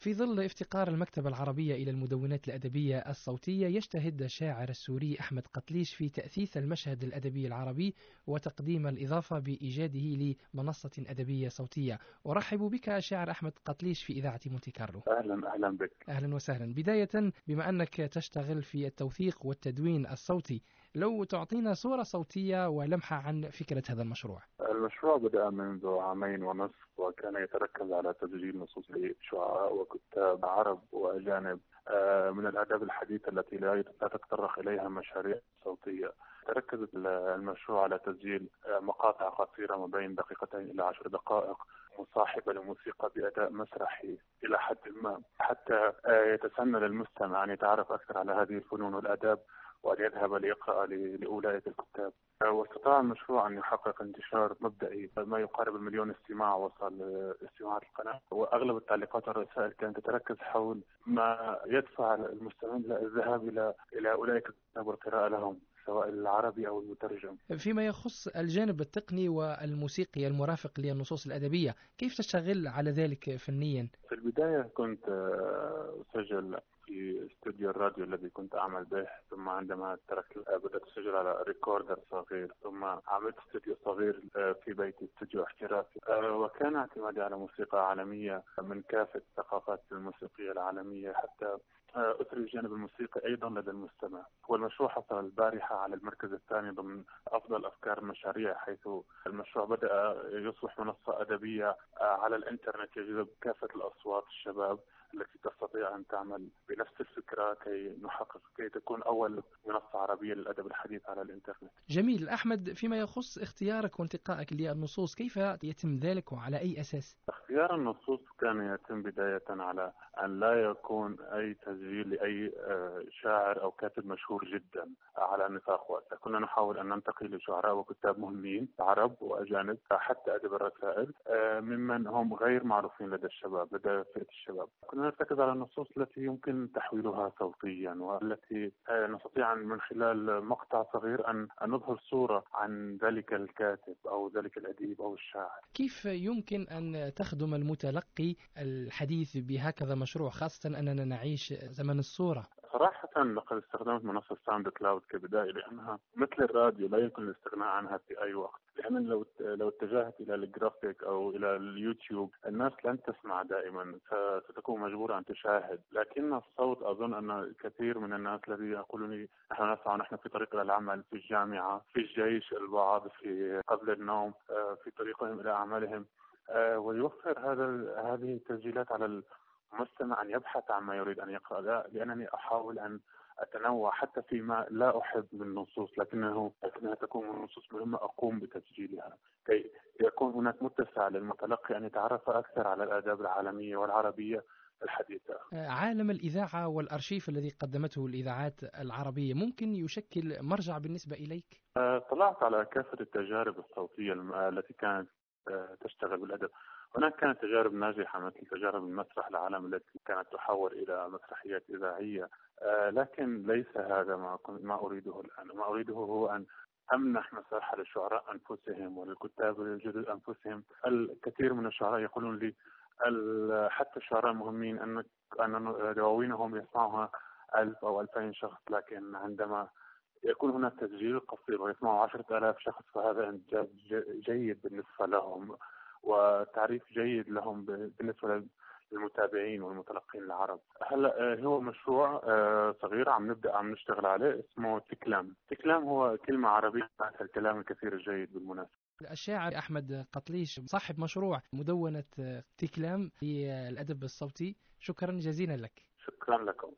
في ظل افتقار المكتبة العربية إلى المدونات الأدبية الصوتية يجتهد الشاعر السوري أحمد قطليش في تأثيث المشهد الأدبي العربي وتقديم الإضافة بإيجاده لمنصة أدبية صوتية. أرحب بك شاعر أحمد قطليش في إذاعة مونتي كارلو. أهلا أهلا بك. أهلا وسهلا. بداية بما أنك تشتغل في التوثيق والتدوين الصوتي لو تعطينا صورة صوتية ولمحة عن فكرة هذا المشروع. المشروع بدأ منذ عامين ونصف وكان يتركز على تسجيل نصوص لشعراء وكتاب عرب وأجانب آه، من الآداب الحديثة التي لا تتطرق إليها مشاريع صوتية. تركز المشروع على تسجيل مقاطع قصيرة ما بين دقيقتين إلى عشر دقائق مصاحبة للموسيقى بأداء مسرحي إلى حد ما. حتى يتسنى للمستمع أن يتعرف أكثر على هذه الفنون والآداب وأن يذهب ليقرأ لأولئك الكتاب. واستطاع المشروع أن يحقق انتشار مبدئي ما يقارب المليون استماع وصل استماعات القناة. وأغلب التعليقات والرسائل كانت تتركز حول ما يدفع المستمعين للذهاب إلى إلى أولئك الكتاب والقراءة لهم. سواء العربي أو المترجم. فيما يخص الجانب التقني والموسيقي المرافق للنصوص الأدبية، كيف تشتغل على ذلك فنيا؟ في البداية كنت أسجل في استوديو الراديو الذي كنت أعمل به ثم عندما تركت بدأت أسجل على recorder صغير ثم عملت استوديو صغير آه، في بيتي استوديو احترافي. آه، وكان اعتمادي على موسيقى عالمية من كافة الثقافات الموسيقية العالمية حتى آه، أثري الجانب الموسيقي أيضا لدى المستمع. والمشروع حصل البارحة على المركز الثاني ضمن أفضل أفكار المشاريع حيث المشروع بدأ يصبح منصة أدبية على الإنترنت يجذب كافة الأصوات الشباب التي تستطيع أن تعمل بنفس الفكرة كي نحقق كي تكون أول منصة عربية للأدب الحديث على الإنترنت جميل أحمد فيما يخص اختيارك وانتقائك للنصوص كيف يتم ذلك وعلى أي أساس؟ اختيار النصوص كان يتم بداية على أن لا يكون أي تسجيل لأي آه، شاعر أو كاتب مشهور جدا على نطاق واسع. كنا نحاول أن ننتقي لشعراء وكتاب مهمين عرب وأجانب حتى أدب الرسائل آه، ممن هم غير معروفين لدى الشباب لدى فئة الشباب. كنا نرتكز على النصوص التي يمكن تحويلها صوتيا والتي آه، نستطيع من خلال مقطع صغير أن نظهر صورة عن ذلك الكاتب أو ذلك الأديب أو الشاعر. كيف يمكن أن تخدم المتلقي الحديث بهكذا مشروع خاصة أننا نعيش زمن الصورة. صراحة لقد استخدمت منصة SoundCloud كبداية لأنها مثل الراديو لا يمكن الاستغناء عنها في أي وقت. لأن لو لو اتجهت إلى الجرافيك أو إلى اليوتيوب الناس لن تسمع دائما ستكون مجبورة أن تشاهد. لكن الصوت أظن أن كثير من الناس الذين يقولون نحن نسمع نحن في طريق العمل في الجامعة في الجيش البعض في قبل النوم آه، في طريقهم إلى أعمالهم. ويوفر هذا هذه التسجيلات على المستمع أن يبحث عن ما يريد أن يقرأ. لا لأنني أحاول أن أتنوع حتى فيما لا أحب من النصوص لكنه لكنها تكون من النصوص مهمة أقوم بتسجيلها. كي يكون هناك متسع للمتلقي أن يتعرف أكثر على الآداب العالمية والعربية الحديثة. عالم الإذاعة والأرشيف الذي قدمته الإذاعات العربية ممكن يشكل مرجع بالنسبة إليك؟ أه، طلعت على كافة التجارب الصوتية التي كانت تشتغل بالأدب. هناك كانت تجارب ناجحة مثل تجارب المسرح العالم التي كانت تحول إلى مسرحيات إذاعية. آه لكن ليس هذا ما, ما أريده الآن. ما أريده هو أن أمنح مساحة للشعراء أنفسهم وللكتاب الجدد أنفسهم. الكثير من الشعراء يقولون لي حتى الشعراء المهمين أن أن دواوينهم يسمعها ألف أو ألفين شخص لكن عندما يكون هناك تسجيل قصير ويسمعه عشرة آلاف شخص فهذا إنجاز جيد بالنسبة لهم وتعريف جيد لهم بالنسبة للمتابعين والمتلقين العرب هلا آه، هو مشروع آه، صغير عم نبدأ عم نشتغل عليه؟ اسمه تكلام. تكلام هو كلمة عربية معناتها الكلام الكثير الجيد بالمناسبة. الشاعر أحمد قطليش صاحب مشروع مدونة تكلام للادب الصوتي. شكرا جزيلا لك. شكرا لكم.